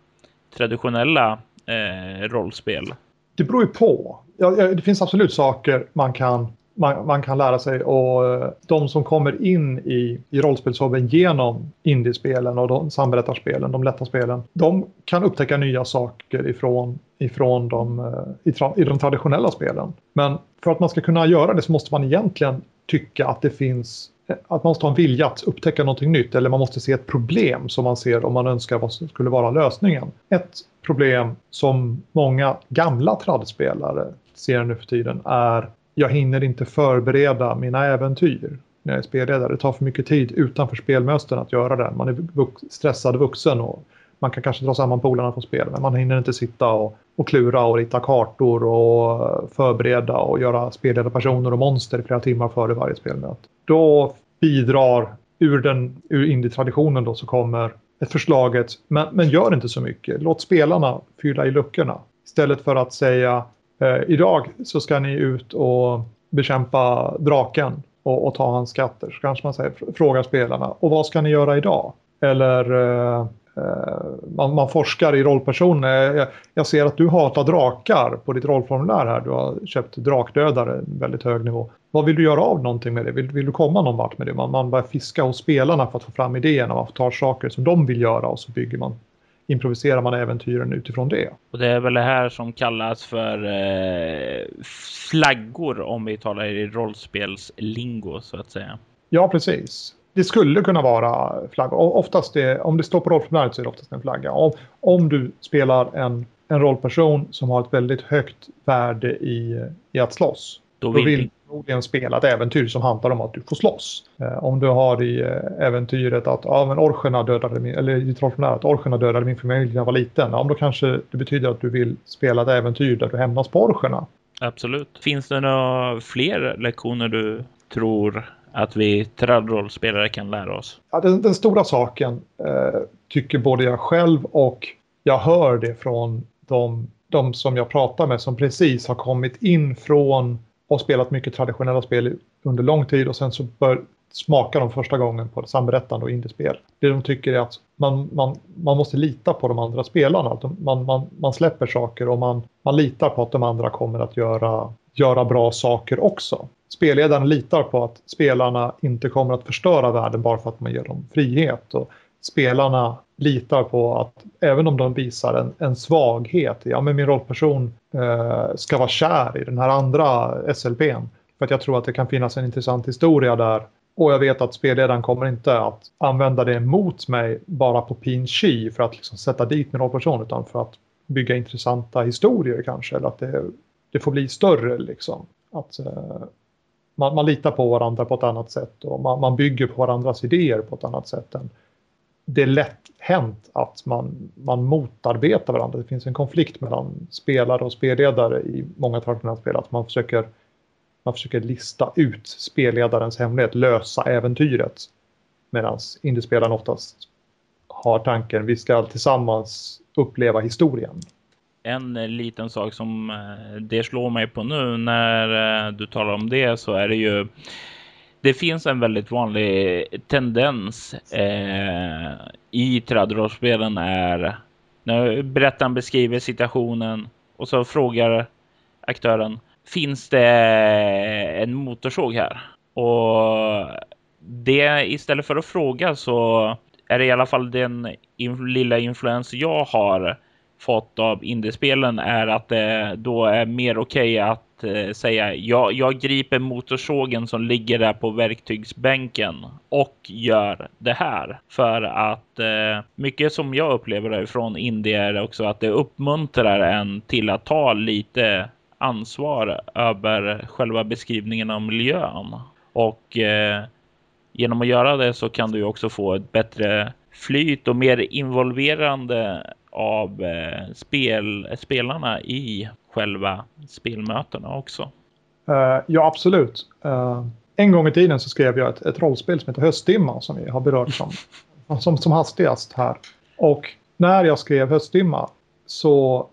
traditionella eh, rollspel. Det beror ju på. Ja, det finns absolut saker man kan, man, man kan lära sig och eh, de som kommer in i, i rollspelshobben genom indiespelen och de samberättarspelen, de lätta spelen, de kan upptäcka nya saker ifrån ifrån de, eh, i, i de traditionella spelen. Men för att man ska kunna göra det så måste man egentligen tycka att det finns eh, att man måste ha en vilja att upptäcka någonting nytt eller man måste se ett problem som man ser om man önskar vad som skulle vara lösningen. Ett problem som många gamla tradspelare ser nu för tiden är jag hinner inte förbereda mina äventyr när jag är spelledare. Det tar för mycket tid utanför spelmösten att göra det. Man är stressad vuxen och man kan kanske dra samman polarna från spel men man hinner inte sitta och, och klura och rita kartor och förbereda och göra spelledarpersoner och monster flera timmar före varje spelmöte. Då bidrar ur, den, ur indie-traditionen då så kommer ett förslaget, men, men gör inte så mycket. Låt spelarna fylla i luckorna. Istället för att säga eh, idag så ska ni ut och bekämpa draken och, och ta hans skatter. Så kanske man säger, frågar spelarna, och vad ska ni göra idag? Eller eh, eh man, man, forskar i rollpersoner. Eh, jag, jag, ser att du hatar drakar på ditt rollformulär här. Du har köpt drakdödare, väldigt hög nivå. Vad vill du göra av någonting med det? Vill, vill du komma någon vart med det? Man, man börjar fiska hos spelarna för att få fram idéerna. Man tar saker som de vill göra och så bygger man improviserar man äventyren utifrån det. Och det är väl det här som kallas för eh, flaggor om vi talar i rollspelslingo så att säga. Ja, precis det skulle kunna vara flaggor. Oftast det, om det står på rollformuläret så är det oftast en flagga. Om, om du spelar en, en rollperson som har ett väldigt högt värde i, i att slåss. Då vill, då vill förmodligen spela ett äventyr som handlar om att du får slåss. Eh, om du har i eh, äventyret att ja, men orcherna dödade min, eller i rollformuläret att orcherna dödade min familj när jag var liten. Ja, då kanske det betyder att du vill spela ett äventyr där du hämnas på orcherna. Absolut. Finns det några fler lektioner du tror att vi trädrollspelare kan lära oss? Ja, den, den stora saken eh, tycker både jag själv och jag hör det från de, de som jag pratar med som precis har kommit in från och spelat mycket traditionella spel under lång tid och sen så bör, smaka de första gången på samberättande och indiespel. Det de tycker är att man, man, man måste lita på de andra spelarna. Man, man, man släpper saker och man, man litar på att de andra kommer att göra, göra bra saker också spelledaren litar på att spelarna inte kommer att förstöra världen bara för att man ger dem frihet. Och spelarna litar på att även om de visar en, en svaghet, ja men min rollperson Eh, ska vara kär i den här andra SLPn, För att jag tror att det kan finnas en intressant historia där. Och jag vet att spelledaren kommer inte att använda det mot mig bara på pin chi för att liksom sätta dit min rollperson utan för att bygga intressanta historier kanske. Eller att det, det får bli större liksom. Att eh, man, man, litar på varandra på ett annat sätt och man, man, bygger på varandras idéer på ett annat sätt. Än, det är lätt hänt att man, man motarbetar varandra. Det finns en konflikt mellan spelare och spelledare i många traditionella spel. Att man försöker, man försöker lista ut spelledarens hemlighet, lösa äventyret. Medan indiespelaren oftast har tanken vi ska tillsammans uppleva historien. En liten sak som eh, det slår mig på nu när eh, du talar om det så är det ju det finns en väldigt vanlig tendens eh, i trädrollspelen är när berättaren beskriver situationen och så frågar aktören finns det en motorsåg här? Och det istället för att fråga så är det i alla fall den in, lilla influens jag har fått av indiespelen är att det då är mer okej okay att eh, säga jag, jag griper motorsågen som ligger där på verktygsbänken och gör det här. För att eh, mycket som jag upplever från Indien är också att det uppmuntrar en till att ta lite ansvar över själva beskrivningen av miljön. Och eh, genom att göra det så kan du också få ett bättre flyt och mer involverande av eh, spel, spelarna i själva spelmötena också. Uh, ja, absolut. Uh, en gång i tiden så skrev jag ett, ett rollspel som heter Höstdimma som vi har berört som, som, som hastigast här. Och när jag skrev Höstdimma så,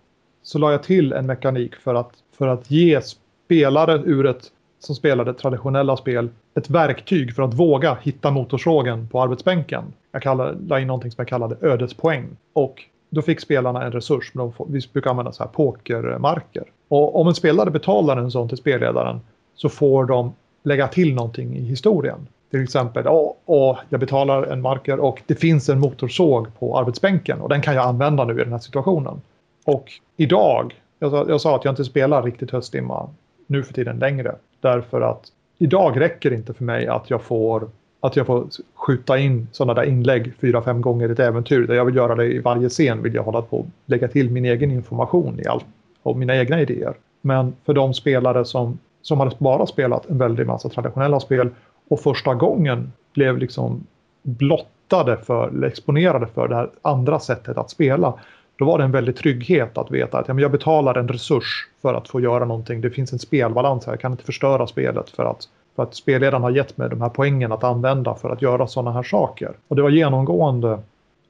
så la jag till en mekanik för att, för att ge spelare ur ett, som spelade traditionella spel ett verktyg för att våga hitta motorsågen på arbetsbänken. Jag kallade, la in någonting som jag kallade ödespoäng. Och då fick spelarna en resurs. Men får, vi brukar använda så här pokermarker. Och om en spelare betalar en sån till spelledaren så får de lägga till någonting i historien. Till exempel, åh, åh, jag betalar en marker och det finns en motorsåg på arbetsbänken och den kan jag använda nu i den här situationen. Och idag, jag sa, jag sa att jag inte spelar riktigt höstdimma nu för tiden längre. Därför att idag räcker det inte för mig att jag får att jag får skjuta in sådana där inlägg fyra, fem gånger i ett äventyr. Där jag vill göra det i varje scen vill jag hålla på och lägga till min egen information i allt och mina egna idéer. Men för de spelare som, som hade bara spelat en väldig massa traditionella spel och första gången blev liksom blottade för, eller exponerade för det här andra sättet att spela. Då var det en väldig trygghet att veta att ja, men jag betalar en resurs för att få göra någonting. Det finns en spelbalans här, jag kan inte förstöra spelet för att för att spelledaren har gett mig de här poängen att använda för att göra sådana här saker. Och det var genomgående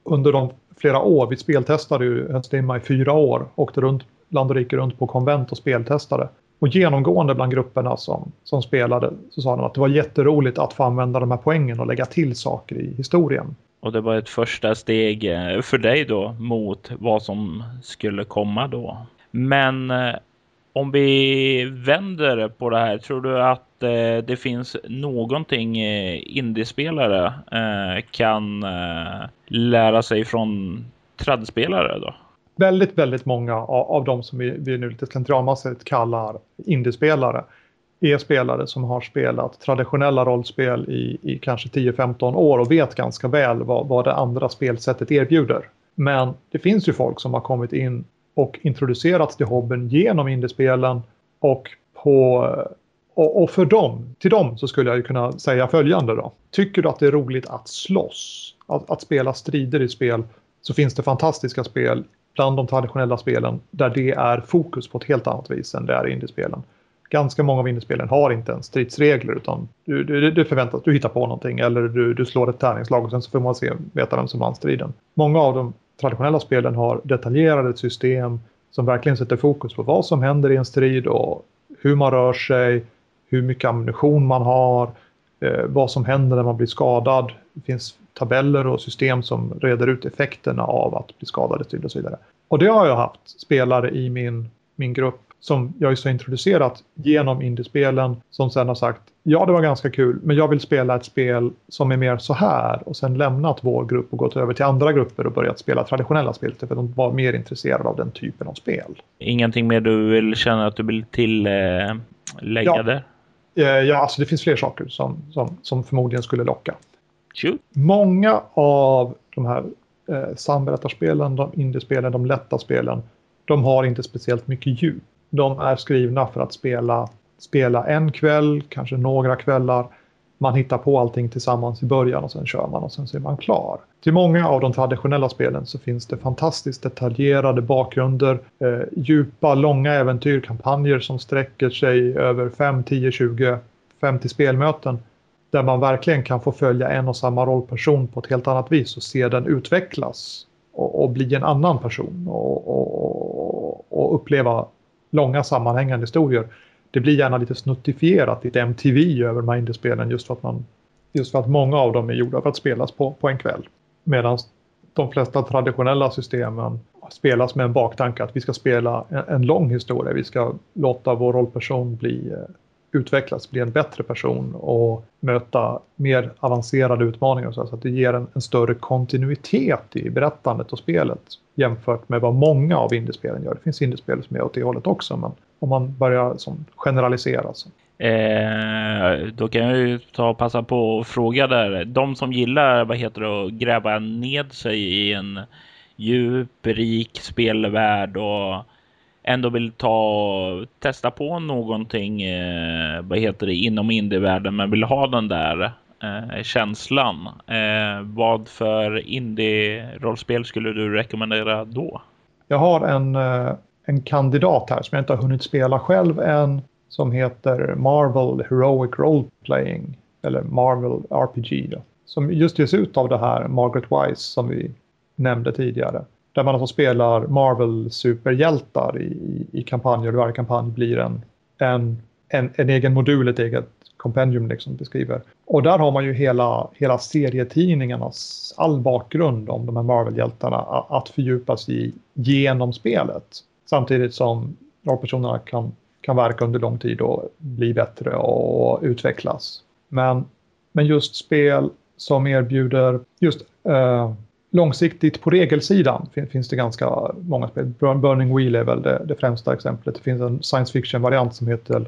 under de flera år. Vi speltestade ju Östimma i fyra år. Åkte runt, land och rike runt på konvent och speltestade. Och genomgående bland grupperna som, som spelade så sa de att det var jätteroligt att få använda de här poängen och lägga till saker i historien. Och det var ett första steg eh, för dig då mot vad som skulle komma då. Men eh, om vi vänder på det här, tror du att Eh, det finns någonting eh, indiespelare eh, kan eh, lära sig från tradspelare då? Väldigt, väldigt många av, av de som vi, vi nu lite slentrianmässigt kallar indiespelare är spelare som har spelat traditionella rollspel i, i kanske 10-15 år och vet ganska väl vad, vad det andra spelsättet erbjuder. Men det finns ju folk som har kommit in och introducerats till hobbyn genom indiespelen och på och, och, för dem, till dem så skulle jag ju kunna säga följande då. Tycker du att det är roligt att slåss, att, att spela strider i spel, så finns det fantastiska spel bland de traditionella spelen där det är fokus på ett helt annat vis än det är i indiespelen. Ganska många av indiespelen har inte ens stridsregler utan du, du, du förväntas, du hittar på någonting eller du, du slår ett tärningslag och sen så får man se, veta vem som vann striden. Många av de traditionella spelen har detaljerade system som verkligen sätter fokus på vad som händer i en strid och hur man rör sig, hur mycket ammunition man har, eh, vad som händer när man blir skadad. Det finns tabeller och system som reder ut effekterna av att bli skadad och så vidare. Och det har jag haft spelare i min, min grupp som jag just har introducerat genom indiespelen som sen har sagt ja det var ganska kul men jag vill spela ett spel som är mer så här och sen lämnat vår grupp och gått över till andra grupper och börjat spela traditionella spel för de var mer intresserade av den typen av spel. Ingenting mer du vill känna att du vill tillägga ja. där? Eh, ja, alltså det finns fler saker som, som, som förmodligen skulle locka. Shoot. Många av de här eh, samberättarspelen, de indiespelen, de lätta spelen, de har inte speciellt mycket djup. De är skrivna för att spela, spela en kväll, kanske några kvällar. Man hittar på allting tillsammans i början och sen kör man och sen så är man klar. Till många av de traditionella spelen så finns det fantastiskt detaljerade bakgrunder, eh, djupa, långa äventyr, kampanjer som sträcker sig över 5, 10, 20, 50 spelmöten där man verkligen kan få följa en och samma rollperson på ett helt annat vis och se den utvecklas och, och bli en annan person och, och, och, uppleva långa sammanhängande historier. Det blir gärna lite snuttifierat, lite MTV över de här indiespelen just för att man just för att många av dem är gjorda för att spelas på, på en kväll. Medan de flesta traditionella systemen spelas med en baktanke att vi ska spela en, en lång historia. Vi ska låta vår rollperson bli eh, utvecklas, bli en bättre person och möta mer avancerade utmaningar. Så att det ger en, en, större kontinuitet i berättandet och spelet jämfört med vad många av indiespelen gör. Det finns indiespel som är åt det hållet också, men om man börjar som generalisera. Så. Eh, då kan jag ju ta och passa på och fråga där. De som gillar vad heter det, att gräva ned sig i en djup, rik spelvärld och ändå vill ta testa på någonting, eh, vad heter det, inom indievärlden, men vill ha den där eh, känslan. Eh, vad för indie-rollspel skulle du rekommendera då? Jag har en, eh, en kandidat här som jag inte har hunnit spela själv än som heter Marvel Heroic Role Playing eller Marvel RPG. Då, som just ges ut av det här Margaret Wise som vi nämnde tidigare. Där man alltså spelar Marvel-superhjältar i, i kampanjer. Varje kampanj blir en, en, en, en egen modul, ett eget kompendium liksom beskriver. Och där har man ju hela, hela serietidningarnas all bakgrund om de här Marvel-hjältarna att fördjupas i genom spelet. Samtidigt som rollpersonerna kan, kan verka under lång tid och bli bättre och utvecklas. Men, men just spel som erbjuder just eh, långsiktigt på regelsidan finns det ganska många spel. Burning Wheel är väl det, det främsta exemplet. Det finns en science fiction-variant som heter,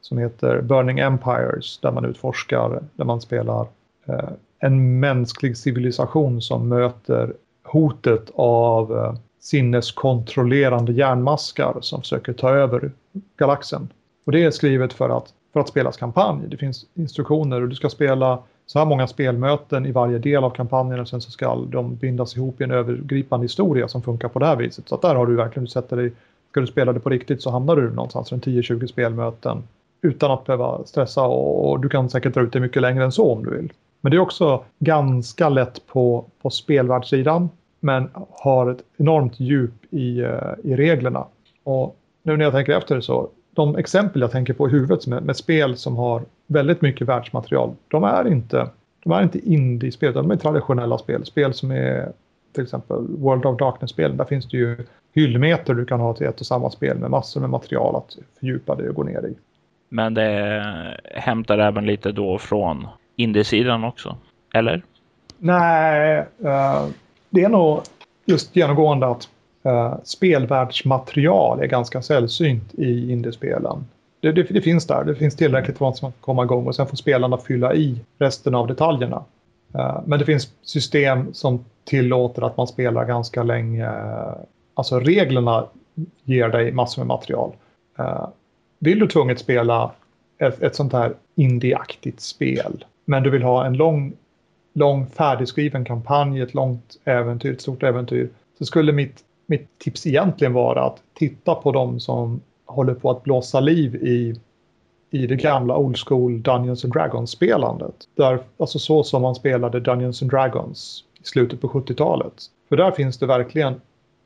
som heter Burning Empires där man utforskar, där man spelar eh, en mänsklig civilisation som möter hotet av eh, sinneskontrollerande järnmaskar som försöker ta över galaxen. Och det är skrivet för att, för att spelas kampanj. Det finns instruktioner och du ska spela så här många spelmöten i varje del av kampanjen och sen så ska de bindas ihop i en övergripande historia som funkar på det här viset. Så att där har du verkligen, du sätter dig, ska du spela det på riktigt så hamnar du någonstans runt 10-20 spelmöten utan att behöva stressa och, och, du kan säkert dra ut det mycket längre än så om du vill. Men det är också ganska lätt på, på spelvärldssidan men har ett enormt djup i, uh, i reglerna. Och nu när jag tänker efter så, de exempel jag tänker på i huvudet med, med spel som har väldigt mycket världsmaterial. De är inte, de är inte indie-spel, de är traditionella spel. Spel som är till exempel World of Darkness-spel. Där finns det ju hyllmeter du kan ha till ett och samma spel med massor med material att fördjupa dig och gå ner i. Men det hämtar även lite då från indie-sidan också, eller? Nej, uh, det är nog just genomgående att eh, spelvärldsmaterial är ganska sällsynt i indiespelen det, det, det, finns där. Det finns tillräckligt för att man ska komma igång och sen får spelarna fylla i resten av detaljerna. Eh, men det finns system som tillåter att man spelar ganska länge. Alltså reglerna ger dig massor med material. Eh, vill du tvunget spela ett, ett sånt här indieaktigt spel men du vill ha en lång, lång färdigskriven kampanj, ett långt äventyr, ett stort äventyr så skulle mitt, mitt tips egentligen vara att titta på de som håller på att blåsa liv i, i det gamla old school Dungeons and Dragons-spelandet. Där, alltså så som man spelade Dungeons and Dragons i slutet på 70-talet. För där finns det verkligen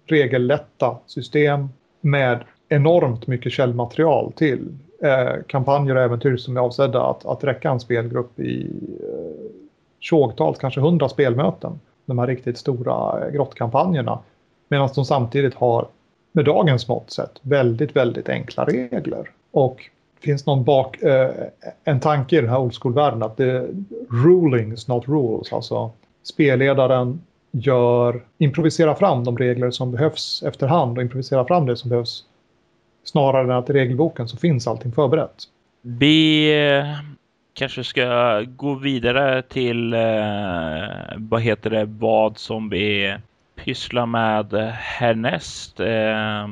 regellätta system med enormt mycket källmaterial till eh, kampanjer och äventyr som är avsedda att, att räcka en spelgrupp i eh, tjogtals, kanske hundra spelmöten. De här riktigt stora eh, grottkampanjerna. Medan de samtidigt har med dagens mått sett väldigt, väldigt enkla regler. Och det finns någon bak, eh, en tanke i den här old school-världen att det är rulings, not rules. Alltså spelledaren gör, improviserar fram de regler som behövs efterhand och improviserar fram det som behövs snarare än att i regelboken så finns allting förberett. Be kanske ska gå vidare till eh, vad heter det, vad som vi pysslar med härnäst. Eh,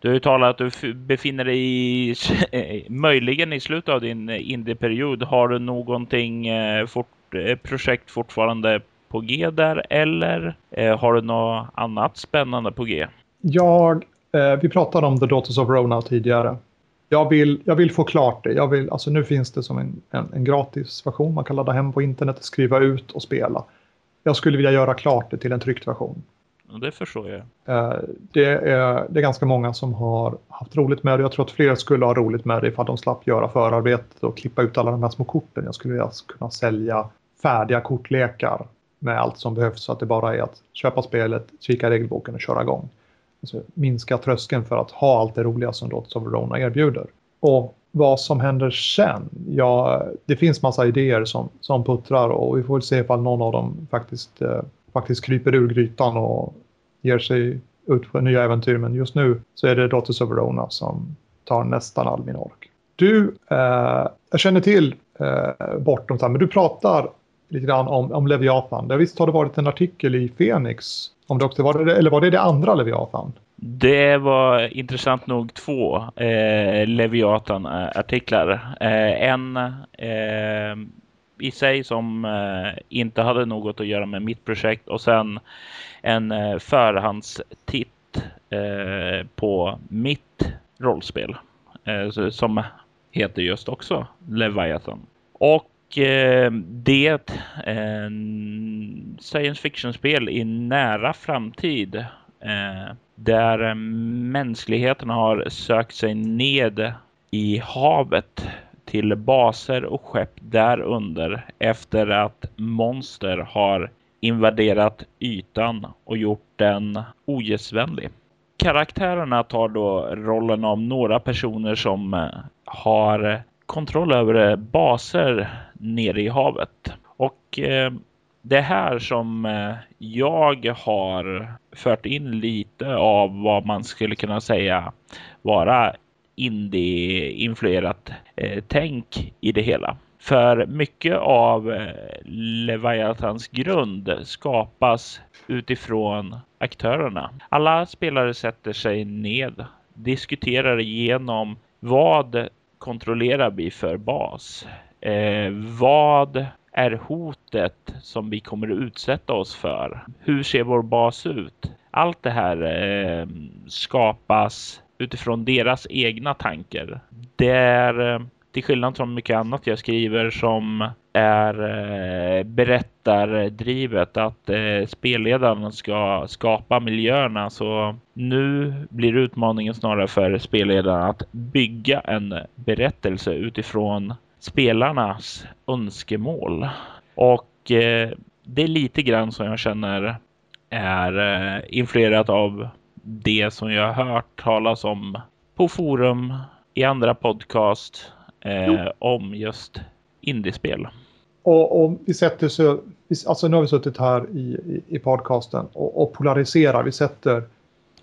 du har ju talat att du befinner dig i, eh, möjligen i slutet av din indieperiod. Har du någonting eh, fort, eh, projekt fortfarande på G där eller eh, har du något annat spännande på G? Jag, eh, vi pratade om The Daughters of Rona tidigare. Jag vill, jag vill få klart det. Jag vill, alltså nu finns det som en, en, en gratis version man kan ladda hem på internet, skriva ut och spela. Jag skulle vilja göra klart det till en tryckt version. Det förstår jag. Eh, det är, det är ganska många som har haft roligt med det. Jag tror att fler skulle ha roligt med det ifall de slapp göra förarbetet och klippa ut alla de här små korten. Jag skulle vilja kunna sälja färdiga kortlekar med allt som behövs så att det bara är att köpa spelet, kika regelboken och köra igång. Alltså, minska tröskeln för att ha allt det roliga som Daughters of Verona erbjuder. Och vad som händer sen? Ja, det finns massa idéer som, som puttrar och vi får väl se ifall någon av dem faktiskt, eh, faktiskt kryper ur grytan och ger sig ut på nya äventyr. Men just nu så är det Dotus of Verona som tar nästan all min ork. Du, eh, jag känner till eh, bortom, men du pratar lite grann om, om Leviathan. Det visst har det varit en artikel i Phoenix om det också var det, eller var det det andra Leviathan? Det var intressant nog två eh, Leviathan-artiklar. Eh, en eh, i sig som eh, inte hade något att göra med mitt projekt och sen en eh, förhandstitt eh, på mitt rollspel eh, som heter just också Leviathan. Och Eh, det eh, science fiction-spel i nära framtid eh, där mänskligheten har sökt sig ned i havet till baser och skepp därunder efter att monster har invaderat ytan och gjort den ogästvänlig. Karaktärerna tar då rollen av några personer som har kontroll över eh, baser nere i havet. Och eh, det här som eh, jag har fört in lite av vad man skulle kunna säga vara indie-influerat eh, tänk i det hela. För mycket av eh, Leviathans grund skapas utifrån aktörerna. Alla spelare sätter sig ned, diskuterar igenom vad kontrollerar vi för bas? Eh, vad är hotet som vi kommer att utsätta oss för? Hur ser vår bas ut? Allt det här eh, skapas utifrån deras egna tankar. Det är eh, till skillnad från mycket annat jag skriver som är eh, berättardrivet att eh, spelledaren ska skapa miljöerna så nu blir utmaningen snarare för spelledaren att bygga en berättelse utifrån spelarnas önskemål. Och eh, det är lite grann som jag känner är influerat av det som jag har hört talas om på forum, i andra podcast eh, om just indiespel. Och, och, vi sätter så, alltså nu har vi suttit här i, i, i podcasten och, och, polariserar. Vi sätter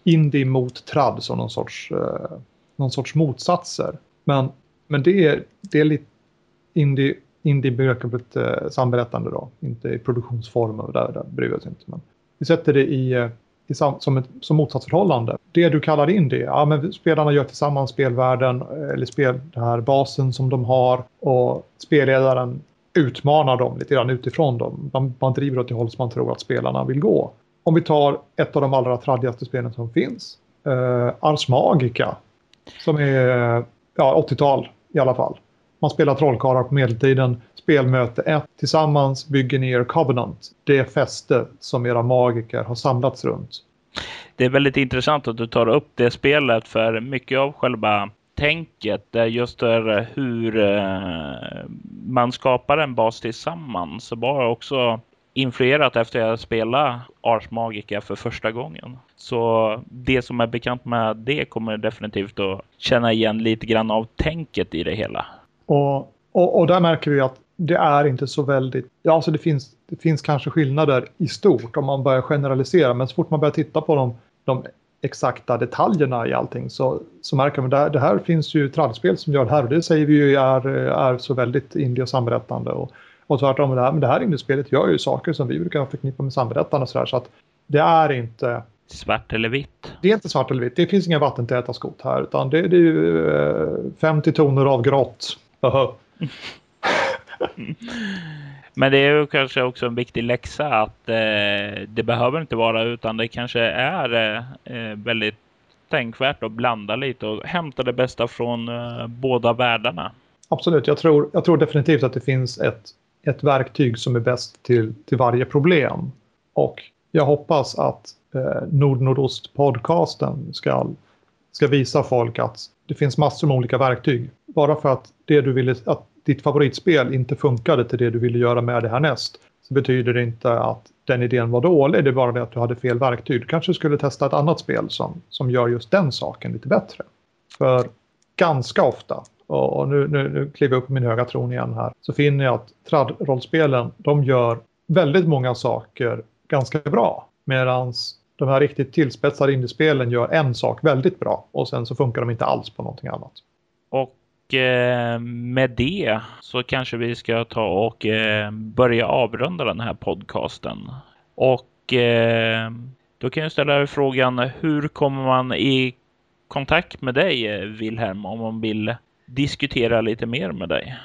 indie mot trad som någon sorts, eh, någon sorts motsatser. Men, men det, är, det är lite indie, indie-begreppet eh, samberättande då, inte i produktionsformer, där, där bryr vi oss inte. Men vi sätter det i, eh, i sam, som, ett, som motsatsförhållande. Det du kallar indie, ja men spelarna gör tillsammans spelvärlden, eh, eller spel, den här basen som de har och spelledaren utmanar dem lite grann utifrån dem. Man, man driver åt det håll som man tror att spelarna vill gå. Om vi tar ett av de allra tradigaste spelen som finns, eh, Ars Magica, som är ja, 80-tal i alla fall. Man spelar trollkarlar på medeltiden. Spelmöte 1. Tillsammans bygger ni er Covenant. Det fäste som era magiker har samlats runt. Det är väldigt intressant att du tar upp det spelet för mycket av själva tänket är just eh, hur eh, man skapar en bas tillsammans. var bara också influerat efter att jag spelade Ars Magica för första gången. Så det som är bekant med det kommer definitivt att känna igen lite grann av tänket i det hela. Och, och, och där märker vi att det är inte så väldigt, ja alltså det finns, det finns kanske skillnader i stort om man börjar generalisera men så fort man börjar titta på de, de exakta detaljerna i allting så, så märker man att det här finns ju trallspel som gör det här och det säger vi ju är, är så väldigt indie och samberättande. Och, och tvärtom, det här, men det här indiespelet gör ju saker som vi brukar förknippa med samberättande och sådär så att det är inte Svart eller vitt? Det är inte svart eller vitt. Det finns inga vattentäta skott här utan det, det är ju eh, 50 toner av grått. Men det är ju kanske också en viktig läxa att eh, det behöver inte vara utan det kanske är eh, väldigt tänkvärt att blanda lite och hämta det bästa från eh, båda världarna. Absolut, jag tror, jag tror definitivt att det finns ett, ett verktyg som är bäst till, till varje problem. Och jag hoppas att eh, Nord-Nordost-podcasten ska, ska visa folk att det finns massor med olika verktyg. Bara för att, det du ville, att ditt favoritspel inte funkade till det du ville göra med det härnäst så betyder det inte att den idén var dålig, det är bara det att du hade fel verktyg. Du kanske skulle testa ett annat spel som, som gör just den saken lite bättre. För ganska ofta, och nu, nu, nu kliver jag upp på min höga tron igen här, så finner jag att trad-rollspelen, de gör väldigt många saker ganska bra. Medan de här riktigt tillspetsade indiespelen gör en sak väldigt bra och sen så funkar de inte alls på någonting annat. Och eh, med det så kanske vi ska ta och eh, börja avrunda den här podcasten. Och eh, då kan jag ställa frågan hur kommer man i kontakt med dig Wilhelm om man vill diskutera lite mer med dig?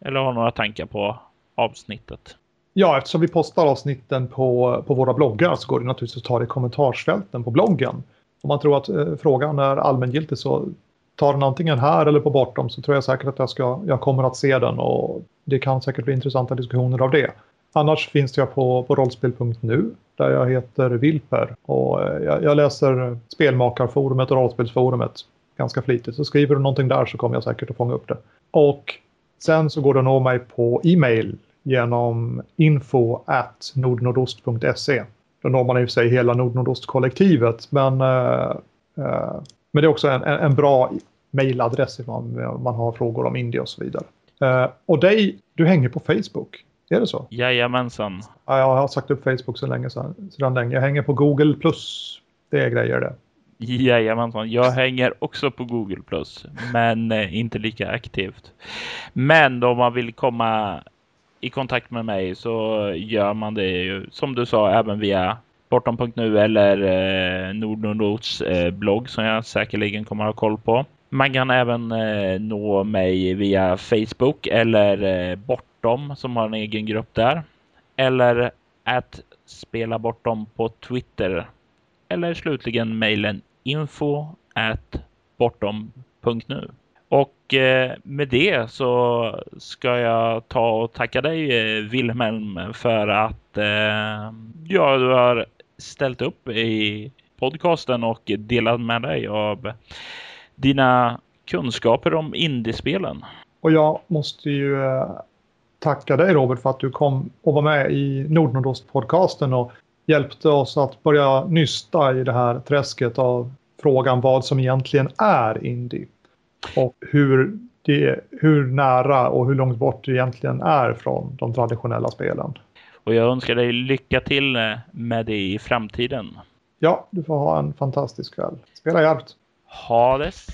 Eller har några tankar på avsnittet? Ja, eftersom vi postar avsnitten på, på våra bloggar så går det naturligtvis att ta det i kommentarsfälten på bloggen. Om man tror att eh, frågan är allmängiltig så tar den antingen här eller på bortom så tror jag säkert att jag, ska, jag kommer att se den och det kan säkert bli intressanta diskussioner av det. Annars finns jag på, på rollspel.nu där jag heter Vilper och eh, jag, jag, läser spelmakarforumet och rollspelsforumet ganska flitigt. Så skriver du någonting där så kommer jag säkert att fånga upp det. Och sen så går det att nå mig på e-mail genom info at nordnordost.se. Då når man i och för sig hela Nordnordost-kollektivet men, uh, uh, men det är också en, en bra mejladress om man, man har frågor om Indie och så vidare. Uh, och dig, du hänger på Facebook, är det så? Jajamensan. Ja, jag har sagt upp Facebook så länge sedan, sedan länge. Jag hänger på Google+. Plus. Det är grejer det. Jajamensan, jag hänger också på Google+, men inte lika aktivt. Men om man vill komma i kontakt med mig så gör man det ju som du sa även via bortom.nu eller eh, Nordnordots eh, blogg som jag säkerligen kommer att ha koll på. Man kan även eh, nå mig via Facebook eller eh, Bortom som har en egen grupp där. Eller att spela bortom på Twitter. Eller slutligen mejlen info at bortom.nu. Och eh, med det så ska jag ta och tacka dig eh, Wilhelm för att eh, ja, du har ställt upp i podcasten och delat med dig av dina kunskaper om indiespelen. Och jag måste ju tacka dig Robert för att du kom och var med i Nordnordost-podcasten och hjälpte oss att börja nysta i det här träsket av frågan vad som egentligen är indie och hur, det, hur nära och hur långt bort det egentligen är från de traditionella spelen. Och jag önskar dig lycka till med det i framtiden. Ja, du får ha en fantastisk kväll. Spela hjälpt. Hades.